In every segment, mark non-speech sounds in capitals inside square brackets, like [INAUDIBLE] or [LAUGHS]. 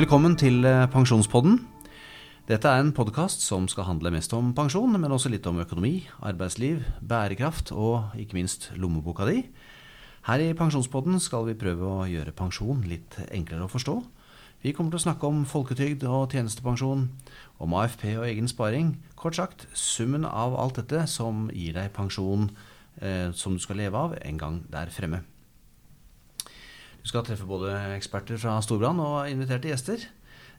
Velkommen til eh, Pensjonspodden. Dette er en podkast som skal handle mest om pensjon, men også litt om økonomi, arbeidsliv, bærekraft og ikke minst lommeboka di. Her i Pensjonspodden skal vi prøve å gjøre pensjon litt enklere å forstå. Vi kommer til å snakke om folketrygd og tjenestepensjon, om AFP og egen sparing. Kort sagt summen av alt dette som gir deg pensjon som du skal leve av en gang der fremme. Du skal treffe både eksperter fra Storbrann og inviterte gjester.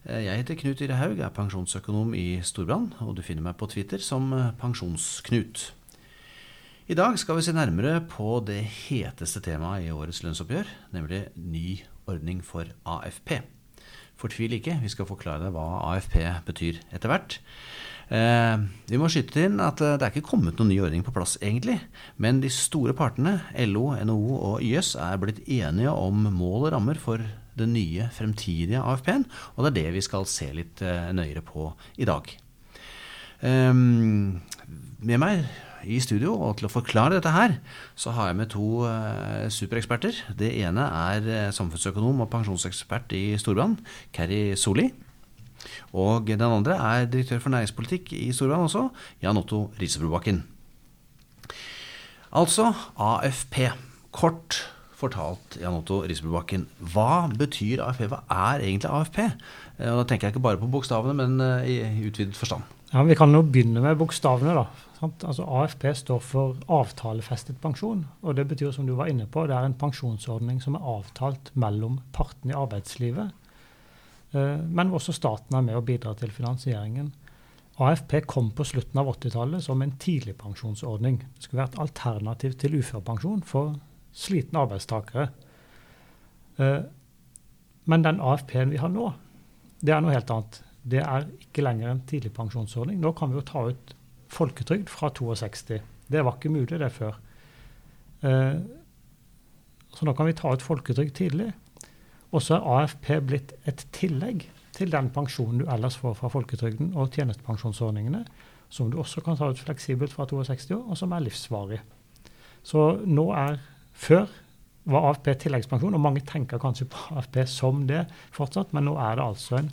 Eh, jeg heter Knut Ire Haug, er pensjonsøkonom i Storbrann, og du finner meg på Twitter som eh, Pensjonsknut. I dag skal vi se nærmere på det heteste temaet i årets lønnsoppgjør, nemlig ny ordning for AFP. Fortvil ikke, vi skal forklare deg hva AFP betyr etter hvert. Eh, vi må skyte inn at eh, det er ikke kommet noen ny ordning på plass, egentlig. Men de store partene, LO, NHO og YS, er blitt enige om mål og rammer for den nye fremtidige AFP-en. Og det er det vi skal se litt eh, nøyere på i dag. Eh, med meg i studio, og til å forklare dette her, så har jeg med to eh, supereksperter. Det ene er eh, samfunnsøkonom og pensjonsekspert i Storbrann, Keri Soli. Og den andre er direktør for næringspolitikk i Storbrann også, Jan Otto Risebrobakken. Altså AFP. Kort fortalt, Jan Otto Risebrobakken. Hva betyr AFP? Hva er egentlig AFP? Eh, og da tenker jeg ikke bare på bokstavene, men eh, i utvidet forstand. Ja, Vi kan jo begynne med bokstavene. da. Altså AFP står for avtalefestet pensjon. og Det betyr som du var inne på, det er en pensjonsordning som er avtalt mellom partene i arbeidslivet Eh, men også staten er med og bidrar til finansieringen. AFP kom på slutten av 80-tallet som en tidligpensjonsordning. Det skulle være et alternativ til uførepensjon for slitne arbeidstakere. Eh, men den AFP-en vi har nå, det er noe helt annet. Det er ikke lenger en tidligpensjonsordning. Nå kan vi jo ta ut folketrygd fra 62. Det var ikke mulig det før. Eh, så nå kan vi ta ut folketrygd tidlig. Og så er AFP blitt et tillegg til den pensjonen du ellers får fra folketrygden og tjenestepensjonsordningene, som du også kan ta ut fleksibelt fra 62 år, og som er livsvarig. Så nå er Før var AFP tilleggspensjon, og mange tenker kanskje på AFP som det fortsatt, men nå er det altså en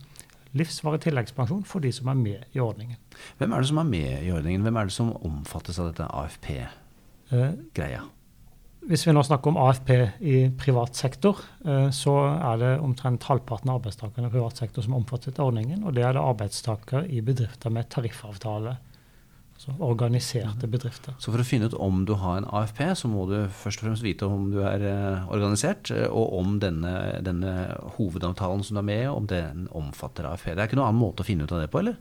livsvarig tilleggspensjon for de som er med i ordningen. Hvem er det som er med i ordningen? Hvem er det som omfattes av dette AFP-greia? Hvis vi nå snakker om AFP i privat sektor, eh, så er det omtrent halvparten av arbeidstakerne i privat sektor som omfattes av ordningen. Og det er det arbeidstakere i bedrifter med tariffavtale. Altså organiserte mhm. bedrifter. Så for å finne ut om du har en AFP, så må du først og fremst vite om du er eh, organisert, eh, og om denne, denne hovedavtalen som du er med i, om den omfatter AFP. Det er ikke noen annen måte å finne ut av det på, eller?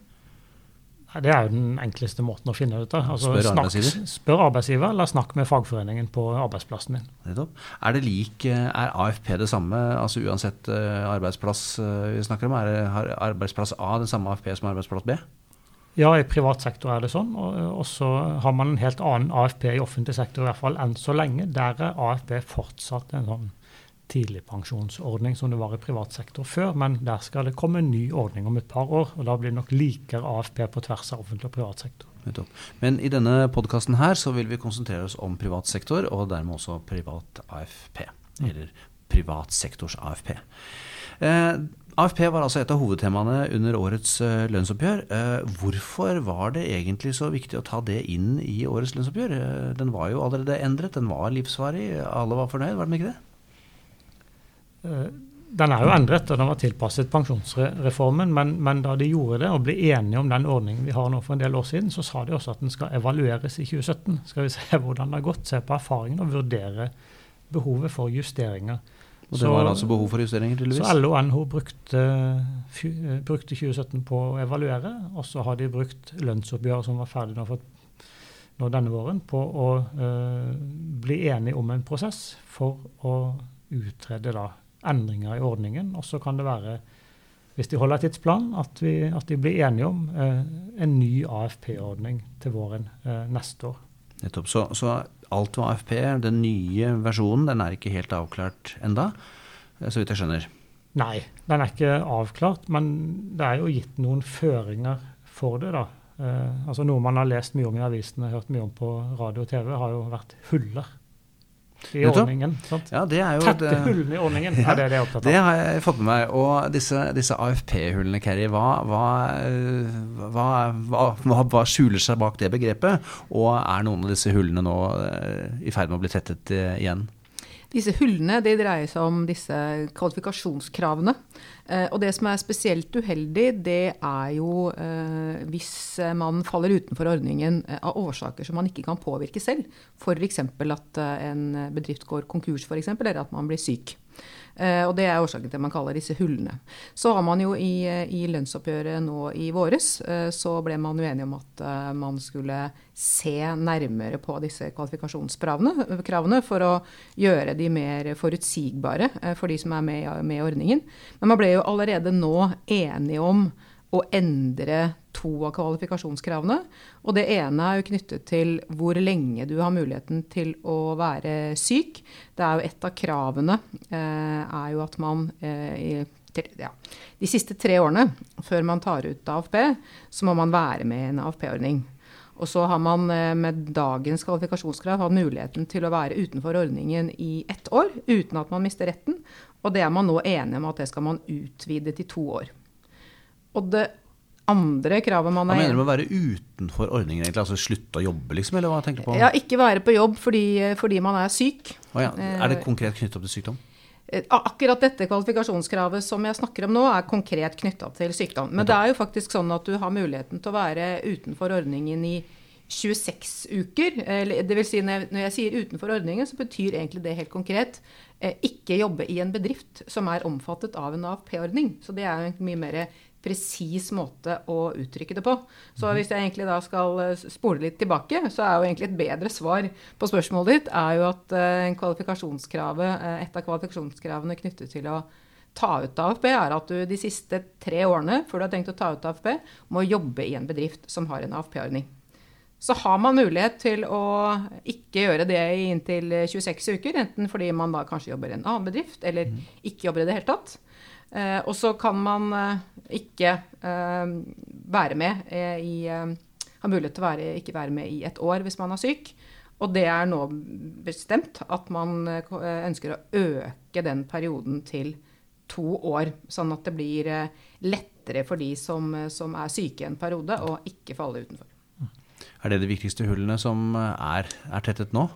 Nei, Det er jo den enkleste måten å finne ut av. Altså, spør arbeidsgiver? spør arbeidsgiver, eller snakk med fagforeningen på arbeidsplassen din. Er, det lik, eh, er AFP det samme, altså uansett arbeidsplass vi snakker om? Er arbeidsplass A den samme AFP som arbeidsplass B? Ja, i privat sektor er det sånn. Og så har man en helt annen AFP i offentlig sektor, i hvert fall enn så lenge. Der er AFP fortsatt en sånn tidligpensjonsordning som det var i privat sektor før, men der skal det komme en ny ordning om et par år. og Da blir det nok likere AFP på tvers av offentlig og privat sektor. Men i denne podkasten her så vil vi konsentrere oss om privat sektor, og dermed også privat AFP. Eller Eller privatsektors AFP. Eh, AFP var altså et av hovedtemaene under årets uh, lønnsoppgjør. Uh, hvorfor var det egentlig så viktig å ta det inn i årets lønnsoppgjør? Uh, den var jo allerede endret, den var livsvarig, alle var fornøyd, var den ikke det? Eh, den er jo endret, og den var tilpasset pensjonsreformen. Men, men, da de gjorde det og ble enige om den ordningen vi har nå for en del år siden, så sa de også at den skal evalueres i 2017. Skal vi se hvordan det har gått, se på erfaringen og vurdere behovet for justeringer. Og det så, var altså behov for justeringer, tydeligvis? Så LO og NHO brukte, brukte, 2017 på å evaluere, og så har de brukt lønnsoppgjøret som var ferdig nå, for, nå denne våren, på å uh, bli enige om en prosess for å utrede da endringer i ordningen. Og så kan det være, hvis de holder tidsplanen, at, at de blir enige om eh, en ny AFP-ordning til våren eh, neste år. Nettopp. Så, så, alt med AFP, den nye versjonen, den er ikke helt avklart enda, eh, så vidt jeg skjønner? Nei, den er ikke avklart, men det er jo gitt noen føringer for det. da. Eh, altså Noe man har lest mye om i avisene, hørt mye om på radio og TV, har jo vært huller i ordningen. Sant? Ja, det er jo Tette et, hullene i ordningen, Ja, er det de er opptatt Det har jeg fått med meg. Og disse, disse AFP-hullene, Kerry, hva, hva, eh, hva, hva, hva, hva skjuler seg bak det begrepet? Og er noen av disse hullene nå eh, i ferd med å bli tettet eh, igjen? Disse hullene de dreier seg om disse kvalifikasjonskravene. Eh, og det som er spesielt uheldig, det er jo eh, hvis man faller utenfor ordningen eh, av årsaker som man ikke kan påvirke selv. F.eks. at en bedrift går konkurs, for eksempel, eller at man blir syk. Og det er årsaken til at man kaller disse hullene. Så har man jo i, i lønnsoppgjøret nå i våres, så ble man uenige om at man skulle se nærmere på disse kvalifikasjonskravene for å gjøre de mer forutsigbare for de som er med i ordningen. Men man ble jo allerede nå enige om å endre to av kvalifikasjonskravene. Og det ene er jo knyttet til hvor lenge du har muligheten til å være syk. Det er jo et av kravene eh, er jo at man eh, til, ja, de siste tre årene før man tar ut AFP, så må man være med i en AFP-ordning. Og så har man eh, med dagens kvalifikasjonskrav hatt muligheten til å være utenfor ordningen i ett år uten at man mister retten. Og det er man nå enige om at det skal man utvide til to år. Og det andre kravet man er Hva er mener du med å være utenfor ordningen, egentlig? Altså slutte å jobbe, liksom? Eller hva tenker du på? Ja, ikke være på jobb fordi, fordi man er syk. Oh, ja. Er det konkret knyttet opp til sykdom? Eh, Akkurat dette kvalifikasjonskravet som jeg snakker om nå, er konkret knytta til sykdom. Men det er jo faktisk sånn at du har muligheten til å være utenfor ordningen i 26 uker. Eller, det vil si når jeg, når jeg sier utenfor ordningen, så betyr egentlig det helt konkret eh, ikke jobbe i en bedrift som er omfattet av en AFP-ordning. Så det er en mye mer presis måte å uttrykke det på. Så hvis jeg egentlig da skal eh, spole litt tilbake, så er jo egentlig et bedre svar på spørsmålet ditt er jo at eh, kvalifikasjonskravet, eh, et av kvalifikasjonskravene knyttet til å ta ut AFP, er at du de siste tre årene før du har tenkt å ta ut AFP, må jobbe i en bedrift som har en AFP-ordning. Så har man mulighet til å ikke gjøre det i inntil 26 uker, enten fordi man da kanskje jobber i en annen bedrift, eller ikke jobber i det hele tatt. Eh, og så kan man eh, ikke eh, være med i Har mulighet til å være, ikke være med i et år hvis man er syk. Og det er nå bestemt at man ønsker å øke den perioden til to år. Sånn at det blir lettere for de som, som er syke en periode, å ikke falle utenfor. Er det de viktigste hullene som eh, er, er tettet nå?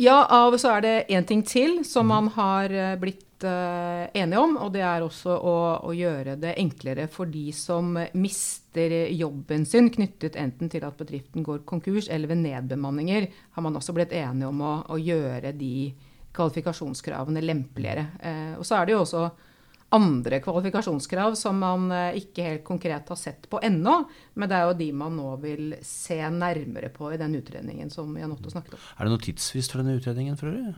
Ja, av så er det én ting til som man har eh, blitt uh, enige om, og det er også å, å gjøre det enklere for de som mister jobben sin knyttet enten til at bedriften går konkurs eller ved nedbemanninger, har man også blitt enige om å, å gjøre de kvalifikasjonskravene lempeligere. Uh, og så er det jo også andre kvalifikasjonskrav som man eh, ikke helt konkret har sett på ennå, men det er jo de man nå vil se nærmere på i den utredningen som Jan Otto snakket om. Er det noe tidsfrist for denne utredningen for øvrig?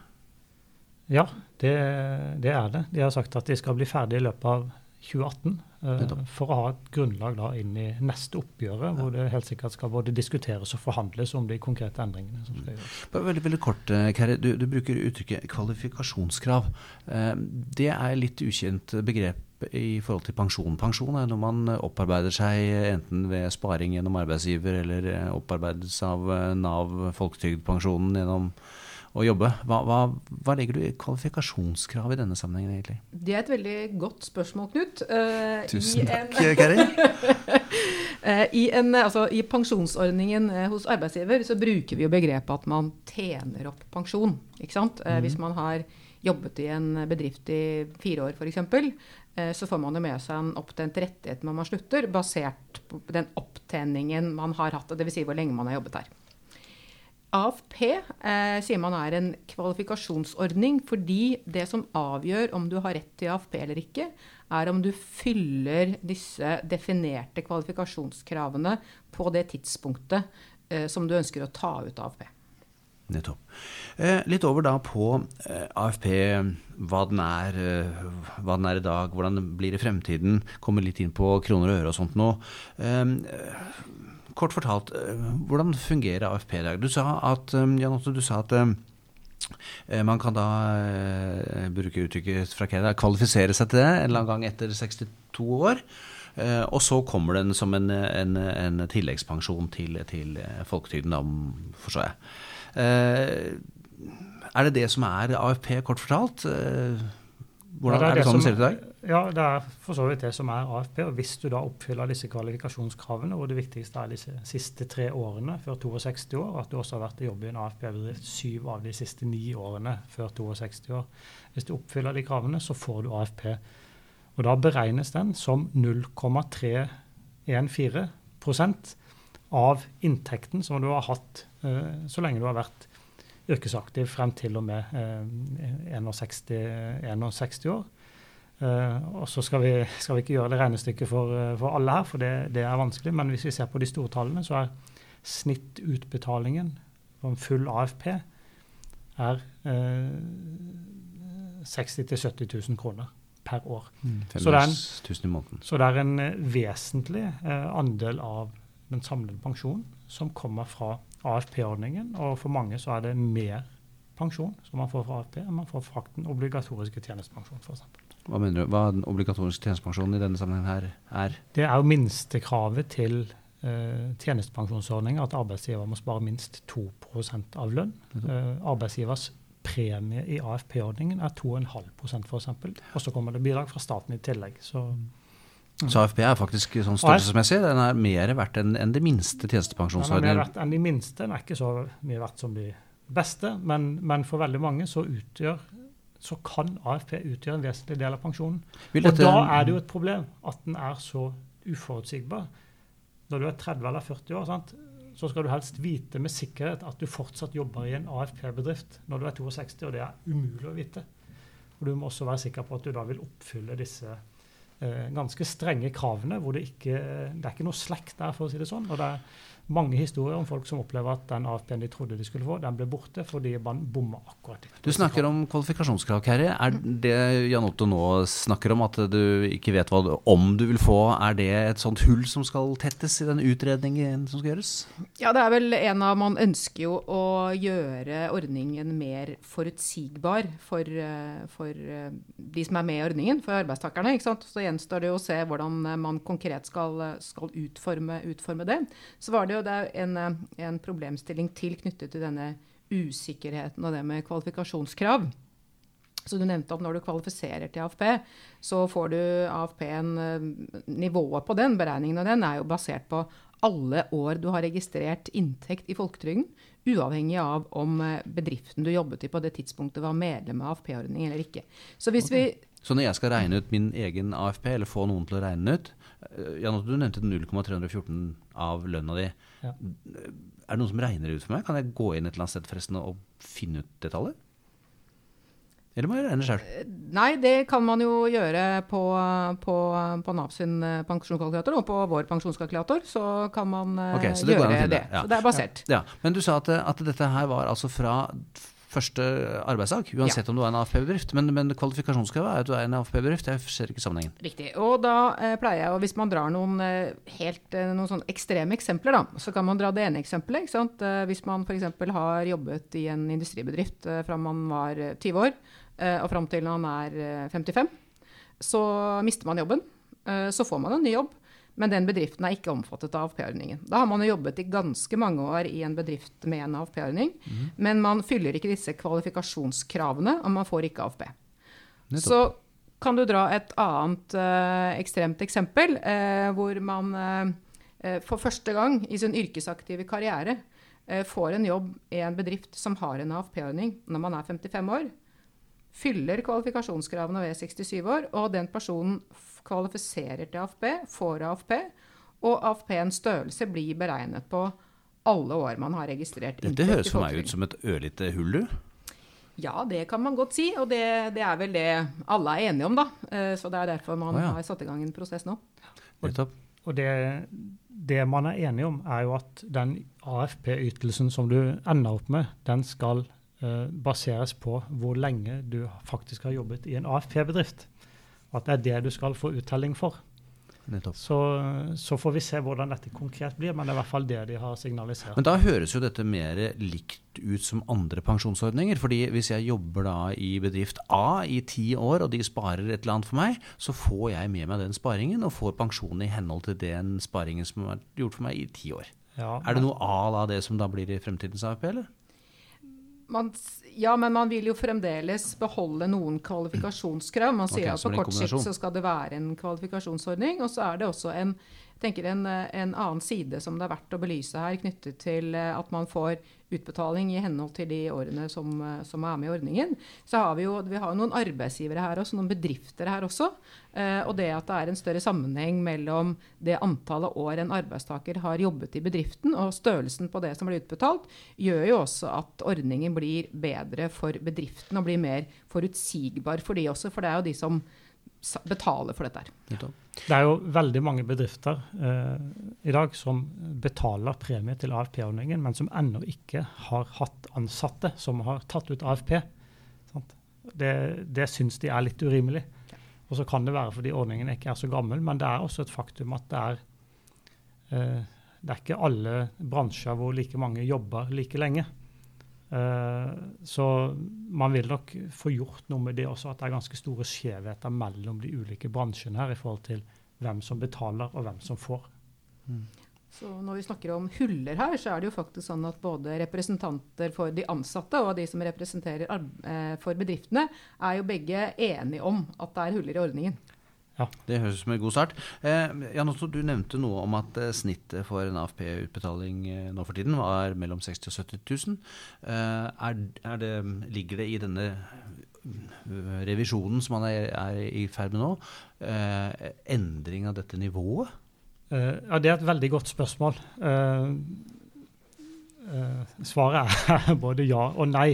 Ja, det, det er det. De har sagt at de skal bli ferdig i løpet av 2018. eh, for å ha et grunnlag da inn i neste oppgjøret, hvor det helt sikkert skal både diskuteres og forhandles om de konkrete endringene som skal gjøres. Bare veldig, veldig kort, eh, Kari. Du, du bruker uttrykket kvalifikasjonskrav. Eh, Det er litt ukjent begrep i forhold til pensjon. Pensjon er når man opparbeider seg enten ved sparing gjennom arbeidsgiver eller opparbeides av Nav folketrygdpensjonen gjennom å jobbe. Hva, hva, hva legger du i kvalifikasjonskrav i denne sammenhengen, egentlig? Det er et veldig godt spørsmål, Knut. Uh, Tusen takk, Kari. [LAUGHS] Eh, I, en, altså, I pensjonsordningen eh, hos arbeidsgiver så bruker vi jo begrepet at man tjener opp pensjon. Ikke sant? Mm. Hvis man har jobbet i en bedrift i fire år f.eks., så får man jo med seg en opptjent rettighet når man slutter, basert på den opptjeningen man har hatt. Dvs. Si hvor lenge man har jobbet her. AFP eh, sier man er en kvalifikasjonsordning fordi det som avgjør om du har rett til AFP eller ikke, er om du fyller disse definerte kvalifikasjonskravene på det tidspunktet eh, som du ønsker å ta ut AFP. Nettopp. Eh, litt over da på eh, AFP, hva den er, eh, hva den er i dag, hvordan den blir i fremtiden. Kommer litt inn på kroner og øre og sånt nå. Eh, kort fortalt, eh, hvordan fungerer AFP i dag? Du sa at, eh, Jan Otto, du sa at eh, man kan da bruke uttrykket fra Keda, kvalifisere seg til det en eller annen gang etter 62 år. Og så kommer den som en, en, en tilleggspensjon til, til folketrygden, forstår jeg. Er det det som er AFP, kort fortalt? Hvordan, Ja, er det, sånn det ser ut i dag? Ja, det er for så vidt det som er AFP. Og hvis du da oppfyller disse kvalifikasjonskravene, og det viktigste er disse siste tre årene før 62 år, at du også har vært i jobb i en AFP-bedrift syv av de siste ni årene før 62 år Hvis du oppfyller de kravene, så får du AFP. Og da beregnes den som 0,314% av inntekten som du har hatt uh, så lenge du har vært yrkesaktiv frem til og med eh, 61, 61 år. Eh, og så skal vi, skal vi ikke gjøre det regnestykket for, eh, for alle her, for det, det er vanskelig. Men hvis vi ser på de store tallene, så er snittutbetalingen for en full AFP er eh, 60 000-70 000 kroner per år. Så det er en- 500 000 i måneden. Så det er en eh, vesentlig eh, andel av den samlede pensjonen som kommer fra AFP-ordningen. Og for mange så er det mer pensjon som man får fra AFP enn man får fra den obligatoriske tjenestepensjonen f.eks. Hva mener du? Hva den obligatoriske tjenestepensjonen i denne sammenhengen her er? Det er jo minstekravet til eh, tjenestepensjonsordninga at arbeidsgiver må spare minst 2 av lønn. Eh, arbeidsgivers premie i AFP-ordningen er 2,5% f.eks. Og så kommer det bidrag fra staten i tillegg. Så Så AFP er faktisk sånn størrelsesmessig den er mer verdt enn en det minste Den er mer verdt enn de minste. Den er ikke så mye verdt som de beste, men, men for veldig mange så utgjør så kan AFP utgjøre en vesentlig del av pensjonen. Dette, Og da er det jo et problem at den er så uforutsigbar. Når du er 30 eller 40 år, sant? så skal du helst vite med sikkerhet at du fortsatt jobber i en AFP-bedrift når du er 62, og det er umulig å vite. Og du må også være sikker på at du da vil oppfylle disse ganske strenge kravene, hvor det ikke det er ikke noe slekt der, for å si det sånn. Og det er mange historier om folk som opplever at den AFP-en de trodde de skulle få, den ble borte fordi man bomma akkurat. Du snakker om kvalifikasjonskrav, Kari. Er det Jan Otto nå snakker om, at du ikke vet hva, om du vil få, er det et sånt hull som skal tettes i den utredningen som skal gjøres? Ja, det er vel en av Man ønsker jo å gjøre ordningen mer forutsigbar for, eh, for eh, de som er med i ordningen, for arbeidstakerne. ikke sant? Så gjenstår det jo å se hvordan eh, man konkret skal, skal utforme, utforme det. Så var det jo det er en, eh, en problemstilling til knyttet til denne usikkerheten og det med kvalifikasjonskrav. Så du nevnte at når du kvalifiserer til AFP, så får du AFP-en eh, Nivået på den, beregningen av den, er jo basert på alle år du har registrert inntekt i folketrygden, uavhengig av om eh, bedriften du jobbet i på det tidspunktet var medlem av AFP-ordning eller ikke. Så hvis vi Så når jeg skal regne ut min egen AFP, eller få noen til å regne ut Jan Otto, du nevnte 0,314 av lønna di. Ja. Er det noen som regner det ut for meg? Kan jeg gå inn et eller annet sted forresten og finne ut det tallet? Eller må jeg regne sjøl? Nei, det kan man jo gjøre på, på, på Nav sin eh, pensjonskalkulator, og på vår pensjonskalkulator så kan man okay, så det gjøre det. det. ja. Så det er basert. Ja, men du sa at, at dette her var altså fra første arbeidsdag, uansett om du er en AFP-bedrift. Men, men kvalifikasjonskravet er at du er en AFP-bedrift. Jeg ser ikke sammenhengen. Riktig. Og da eh, pleier jeg, og hvis man drar noen eh, helt eh, noen sånne ekstreme eksempler, da, så kan man dra det ene eksempelet. ikke sant? Eh, hvis man f.eks. har jobbet i en industribedrift fra man var eh, 20 år eh, og fram til man er eh, 55, så mister man jobben. Så får man en ny jobb. Men den bedriften er ikke omfattet av AFP-ordningen. Da har man jo jobbet i ganske mange år i en bedrift med en AFP-ordning, men man fyller ikke disse kvalifikasjonskravene, og man får ikke AFP. Nettopp. Så kan du dra et annet eh, ekstremt eksempel, eh, hvor man eh, eh, for første gang i sin yrkesaktive karriere eh, får en jobb i en bedrift som har en AFP-ordning når man er 55 år, fyller kvalifikasjonskravene ved 67 år, og den personen kvalifiserer til AFP, får AFP, og AFP-ens størrelse blir beregnet på alle år man har registrert inntekt Dette høres for meg ut som et ørlite hull, du. Ja, det kan man godt si, og det, det er vel det alle er enige om, da. Eh, Så det er derfor man Å, ja. har satt i gang en prosess nå. Nettopp. Og det, det man er enige om, er jo at den AFP-ytelsen som du ender opp med, den skal baseres på hvor lenge du faktisk har jobbet i en AFP-bedrift. At det er det du skal få uttelling for. Så, så får vi se hvordan dette konkret blir, men det er i hvert fall det de har signalisert. Men da høres jo dette mer likt ut som andre pensjonsordninger. fordi hvis jeg jobber da i bedrift A i ti år, og de sparer et eller annet for meg, så får jeg med meg den sparingen og får pensjon i henhold til den sparingen som er gjort for meg i ti år. Ja, Er det noe A av det som da blir i fremtidens AFP, eller? Man, ja, men man vil jo fremdeles beholde noen kvalifikasjonskrav. Man sier okay, at på kort sikt så skal det være en kvalifikasjonsordning. Og så er det også en, tenker en, en annen side som det er verdt å belyse her, knyttet til eh, at man får utbetaling i henhold til de årene som, eh, som er med i ordningen. Så har vi jo vi har noen arbeidsgivere her også, noen bedrifter her også. Eh, og det at det er en større sammenheng mellom det antallet år en arbeidstaker har jobbet i bedriften, og størrelsen på det som blir utbetalt, gjør jo også at ordningen blir bedre for bedriften og blir mer forutsigbar for de også. For det er jo de som betaler for dette her. Det er jo veldig mange bedrifter eh, i dag som betaler premie til AFP-ordningen, men som ennå ikke har hatt ansatte som har tatt ut AFP. Sant? Det, det syns de er litt urimelig. Og så kan det være fordi ordningen ikke er så gammel, men det er også et faktum at det er eh, Det er ikke alle bransjer hvor like mange jobber like lenge. Eh, så man vil nok få gjort noe med det også, at det er ganske store skjevheter mellom de ulike bransjene her i forhold til hvem som betaler og hvem som får. Så når vi snakker om huller her, så er det jo faktisk sånn at både representanter for de ansatte og de som representerer eh, for bedriftene, er jo begge enige om at det er huller i ordningen. Det høres ut som en god start. Eh, Jan Otto, du nevnte noe om at eh, snittet for en AFP-utbetaling eh, nå for tiden var mellom 60 000 og 70 000. Eh, er, er det, ligger det i denne eh, revisjonen som man er, er i ferd med nå, eh, endring av dette nivået? Ja, Det er et veldig godt spørsmål. Svaret er [LAUGHS] både ja og nei.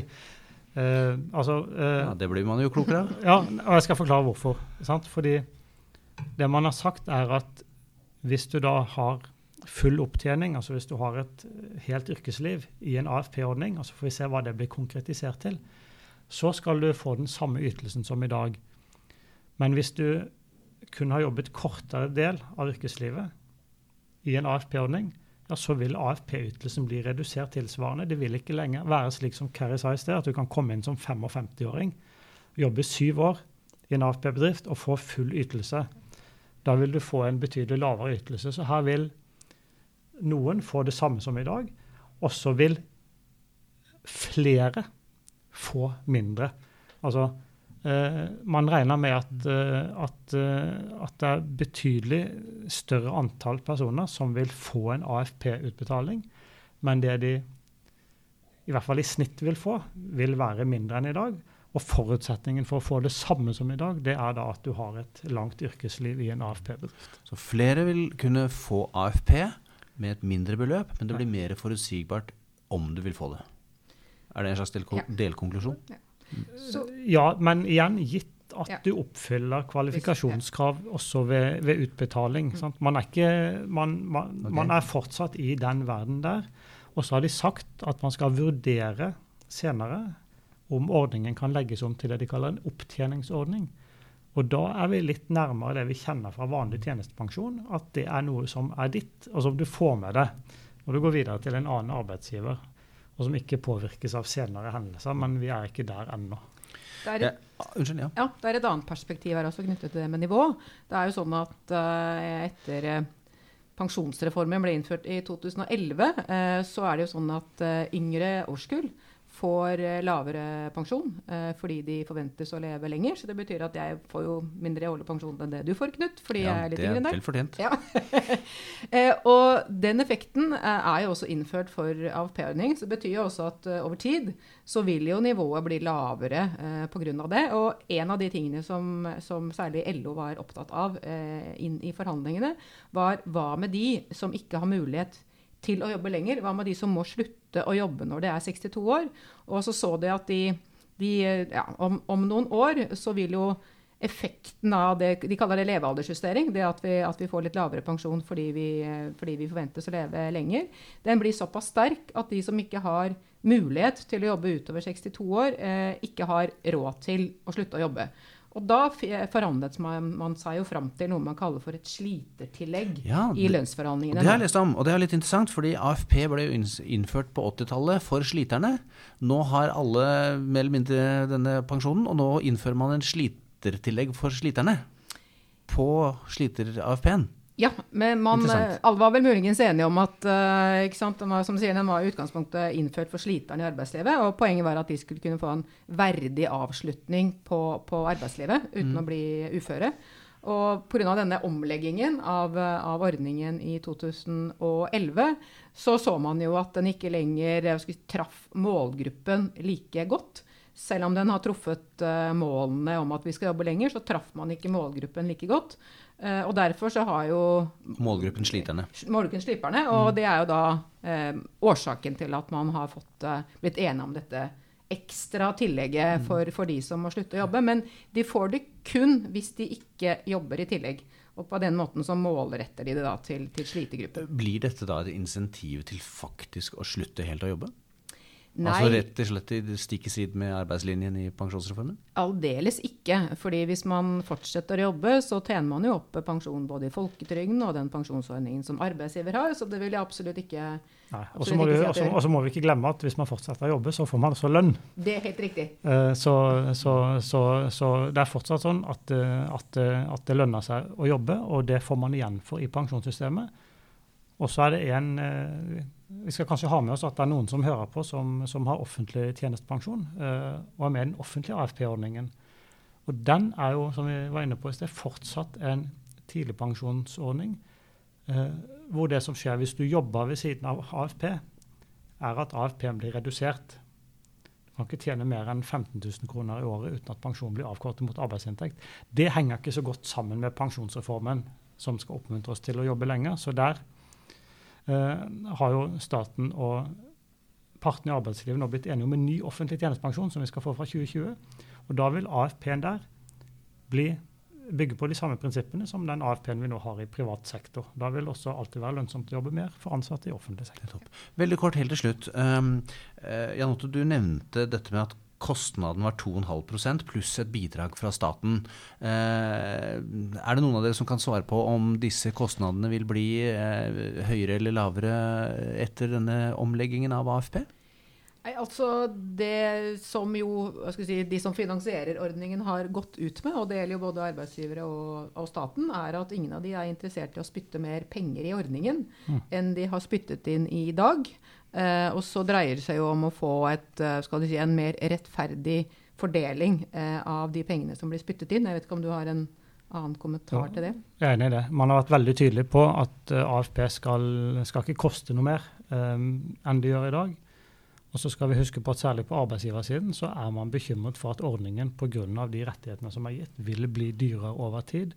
Altså, Ja, det blir man jo klokere av. Ja, og jeg skal forklare hvorfor. Sant? Fordi det man har sagt, er at hvis du da har full opptjening, altså hvis du har et helt yrkesliv i en AFP-ordning, og så får vi se hva det blir konkretisert til, så skal du få den samme ytelsen som i dag. Men hvis du kun har jobbet kortere del av yrkeslivet i en AFP-ordning, ja, så vil AFP-ytelsen bli redusert tilsvarende. Det vil ikke lenger være slik som Kari sa i sted, at du kan komme inn som 55-åring, jobbe syv år i en AFP-bedrift og få full ytelse. Da vil du få en betydelig lavere ytelse. Så her vil noen få det samme som i dag, og så vil flere få mindre. Altså, eh, man regner med at, eh, at, eh, at det er betydelig større antall personer som vil få en AFP-utbetaling, men det de i hvert fall i snitt vil få, vil være mindre enn i dag. Og forutsetningen for å få det samme som i dag, det er da at du har et langt yrkesliv i en AFP-bedrift. Så flere vil kunne få AFP med et mindre beløp, men det blir mer forutsigbart om du vil få det. Er det en slags delko Ja. delkonklusjon? Ja. Ja, men igjen, gitt at Ja. du oppfyller kvalifikasjonskrav også ved, ved utbetaling. Sant? Man, er ikke, man, man, man er fortsatt i den verden der. Og så har de sagt at man skal vurdere senere om ordningen kan legges om til det de kaller en opptjeningsordning. Og da er vi litt nærmere det vi kjenner fra vanlig tjenestepensjon, at det er noe som er ditt, og som du får med deg når du går videre til en annen arbeidsgiver, og som ikke påvirkes av senere hendelser. Men vi er ikke der ennå. det er et unnskyld, ja. Ja, det er et annet perspektiv her også knyttet til det med nivå. Det er jo sånn at uh, etter eh, pensjonsreformen ble innført i 2011, uh, så er det jo sånn at eh, yngre årskull får eh, lavere pensjon eh, fordi de forventes å leve lenger. Så det betyr at jeg får jo mindre årlig pensjon enn det du får, Knut, fordi ja jeg er litt yngre er enn deg. fortjent. Ja. [LAUGHS] eh, og den effekten eh, er jo også innført for AFP-ordning. Så det betyr jo også at eh, over tid så vil jo nivået bli lavere eh, pga. det. Og en av de tingene som, som særlig LO var opptatt av inn i forhandlingene, var hva med de som ikke har mulighet til å jobbe lenger? Hva med de som må slutte å jobbe når det er 62 år? Og så så de at de, de ja, om, om noen år så vil jo effekten av det de kaller det levealdersjustering, det at vi, at vi får litt lavere pensjon fordi vi, fordi vi forventes å leve lenger, den blir såpass sterk at de som ikke har mulighet til å jobbe utover 62 år, eh, ikke har råd til å slutte å jobbe. Og da forhandlet forandret man, man seg jo fram til noe man kaller for et slitertillegg Ja, i det- i lønnsforhandlingene. det har jeg lest om, og det er litt interessant, fordi AFP ble jo innført på 80-tallet for sliterne. Nå har alle mer eller mindre denne pensjonen, og nå innfører man en slitertillegg for sliterne på sliter-AFP-en. Ja, men man, alle var vel muligens enige om at uh, ikke sant, den var, som sier, den var i utgangspunktet innført for sliterne i arbeidslivet. Og poenget var at de skulle kunne få en verdig avslutning på, på arbeidslivet uten mm. å bli uføre. Og pga. denne omleggingen av, av, ordningen i 2011, så så man jo at den ikke lenger si, traff målgruppen like godt. Selv om den har truffet målene om at vi skal jobbe lenger, så traff man ikke målgruppen like godt. Uh, og derfor så har jo Målgruppen sliterne. Målgruppen sliperne, Og mm. det er jo da uh, årsaken til at man har fått, blitt enige om dette ekstra tillegget mm. for, for, de som må slutte å jobbe. Men de får det kun hvis de ikke jobber i tillegg. Og på den måten så målretter de det da til, til slitegruppen. Blir dette da et insentiv til faktisk å slutte helt å jobbe? Nei. Altså rett og slett stikk i strid med arbeidslinjen i pensjonsreformen? Aldeles ikke. fordi hvis man fortsetter å jobbe, så tjener man jo opp pensjon både i folketrygden og den pensjonsordningen som arbeidsgiver har. Så det vil jeg absolutt ikke Og så må, si må, vi ikke glemme at hvis man fortsetter å jobbe, så får man også lønn. Det er helt riktig. Så, så, så, så, det er fortsatt sånn at, eh, at, eh, at det lønner seg å jobbe, og det får man igjen for i pensjonssystemet. Og så er det en eh, Vi skal kanskje ha med oss at det er noen som hører på, som, som har offentlig tjenestepensjon eh, og er med i den offentlige AFP-ordningen. Og den er jo, som vi var inne på i sted, fortsatt en tidligpensjonsordning. Eh, hvor det som skjer hvis du jobber ved siden av AFP, er at AFP-en blir redusert. Du kan ikke tjene mer enn 15 000 kroner i året uten at pensjonen blir avkortet mot arbeidsinntekt. Det henger ikke så godt sammen med pensjonsreformen, som skal oppmuntre oss til å jobbe lenger. Så der har jo staten og partene i arbeidslivet nå blitt enige om en ny offentlig tjenestepensjon som vi skal få fra 2020. Og da vil AFP-en der bli, bygge på de samme prinsippene som den AFP-en vi nå har i privat sektor. Da vil det også alltid være lønnsomt å jobbe mer for ansatte i offentlig sektor. Veldig kort helt til slutt. Um, uh, Jan Otto, du nevnte dette med at kostnaden var 2,5% pluss et bidrag fra staten. Eh, er det noen av dere som kan svare på om disse kostnadene vil bli eh, høyere eller lavere etter denne omleggingen av AFP? Nei, altså Det som jo si, de som finansierer ordningen har gått ut med, og det gjelder jo både arbeidsgivere og, og, staten, er at ingen av de er interessert i å spytte mer penger i ordningen mm. enn de har spyttet inn i dag. Eh, og så dreier det seg jo om å få et, eh, si, en mer rettferdig fordeling eh, av de pengene som blir spyttet inn. Jeg vet ikke om du har en annen kommentar ja, til det? Jeg er enig i det. Man har vært veldig tydelig på at AFP skal, skal, ikke koste noe mer um, enn det gjør i dag. Og så skal vi huske på at Særlig på arbeidsgiversiden så er man bekymret for at ordningen pga. de rettighetene som er gitt, vil bli dyrere over tid.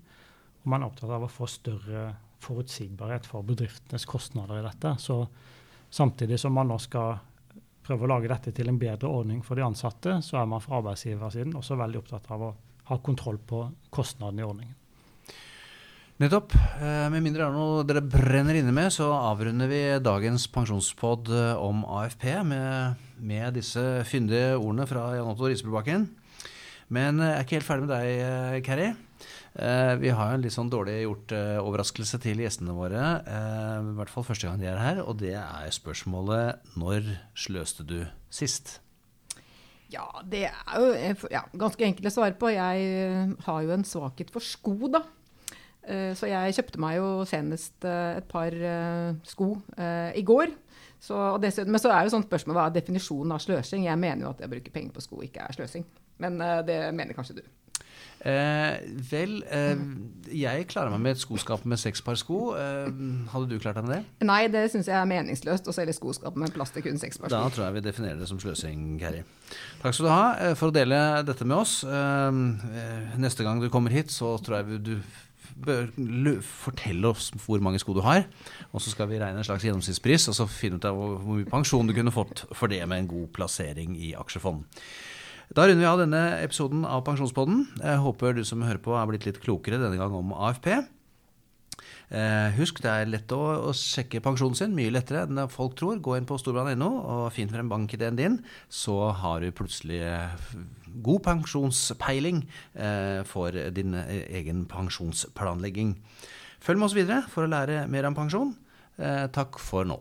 Og man er opptatt av å få større forutsigbarhet for bedriftenes kostnader i dette. Så Samtidig som man nå skal prøve å lage dette til en bedre ordning for de ansatte, så er man fra arbeidsgiversiden også veldig opptatt av å ha kontroll på kostnadene i ordningen. Nettopp. Eh, med mindre det er noe dere brenner inne med, så avrunder vi dagens pensjonspod eh, om AFP med, med disse fyndige ordene fra Jan Otto Risebøbakken. Men eh, jeg er ikke helt ferdig med deg, Keri. Uh, vi har en litt sånn dårlig gjort overraskelse til gjestene våre. I hvert fall første gang de er her. Og det er spørsmålet når sløste du sist? Ja, det er jo ja, ganske enkelt å svare på. Jeg har jo en svakhet for sko, da. Så jeg kjøpte meg jo senest et par sko i går. Så, dessuten, men så er jo sånn spørsmål hva er definisjonen av sløsing? Jeg mener jo at det å bruke penger på sko ikke er sløsing. Men det mener kanskje du. Eh, vel, eh, jeg klarer meg med et skoskap med seks par sko. Eh, hadde du klart deg med det? Nei, det syns jeg er meningsløst å selge skoskap med plass til kun seks par sko. Da tror jeg vi definerer det som sløsing, Kari. Takk skal du ha eh, for å dele dette med oss. Eh, eh, neste gang du kommer hit, så tror jeg du bør fortelle oss hvor mange sko du har. Og så skal vi regne en slags gjennomsnittspris, og så finne ut av hvor mye pensjon du kunne fått for det med en god plassering i aksjefond. Da runder vi av denne episoden av Pensjonspodden. Jeg håper du som hører på er blitt litt klokere denne gang om AFP. Eh, husk, det er lett å, å, sjekke pensjonen sin, mye lettere enn folk tror. Gå inn på storbrann.no og finn frem bankideen din, så har du plutselig eh, god pensjonspeiling eh, for din egen pensjonsplanlegging. Følg med oss videre for å lære mer om pensjon. Takk for nå.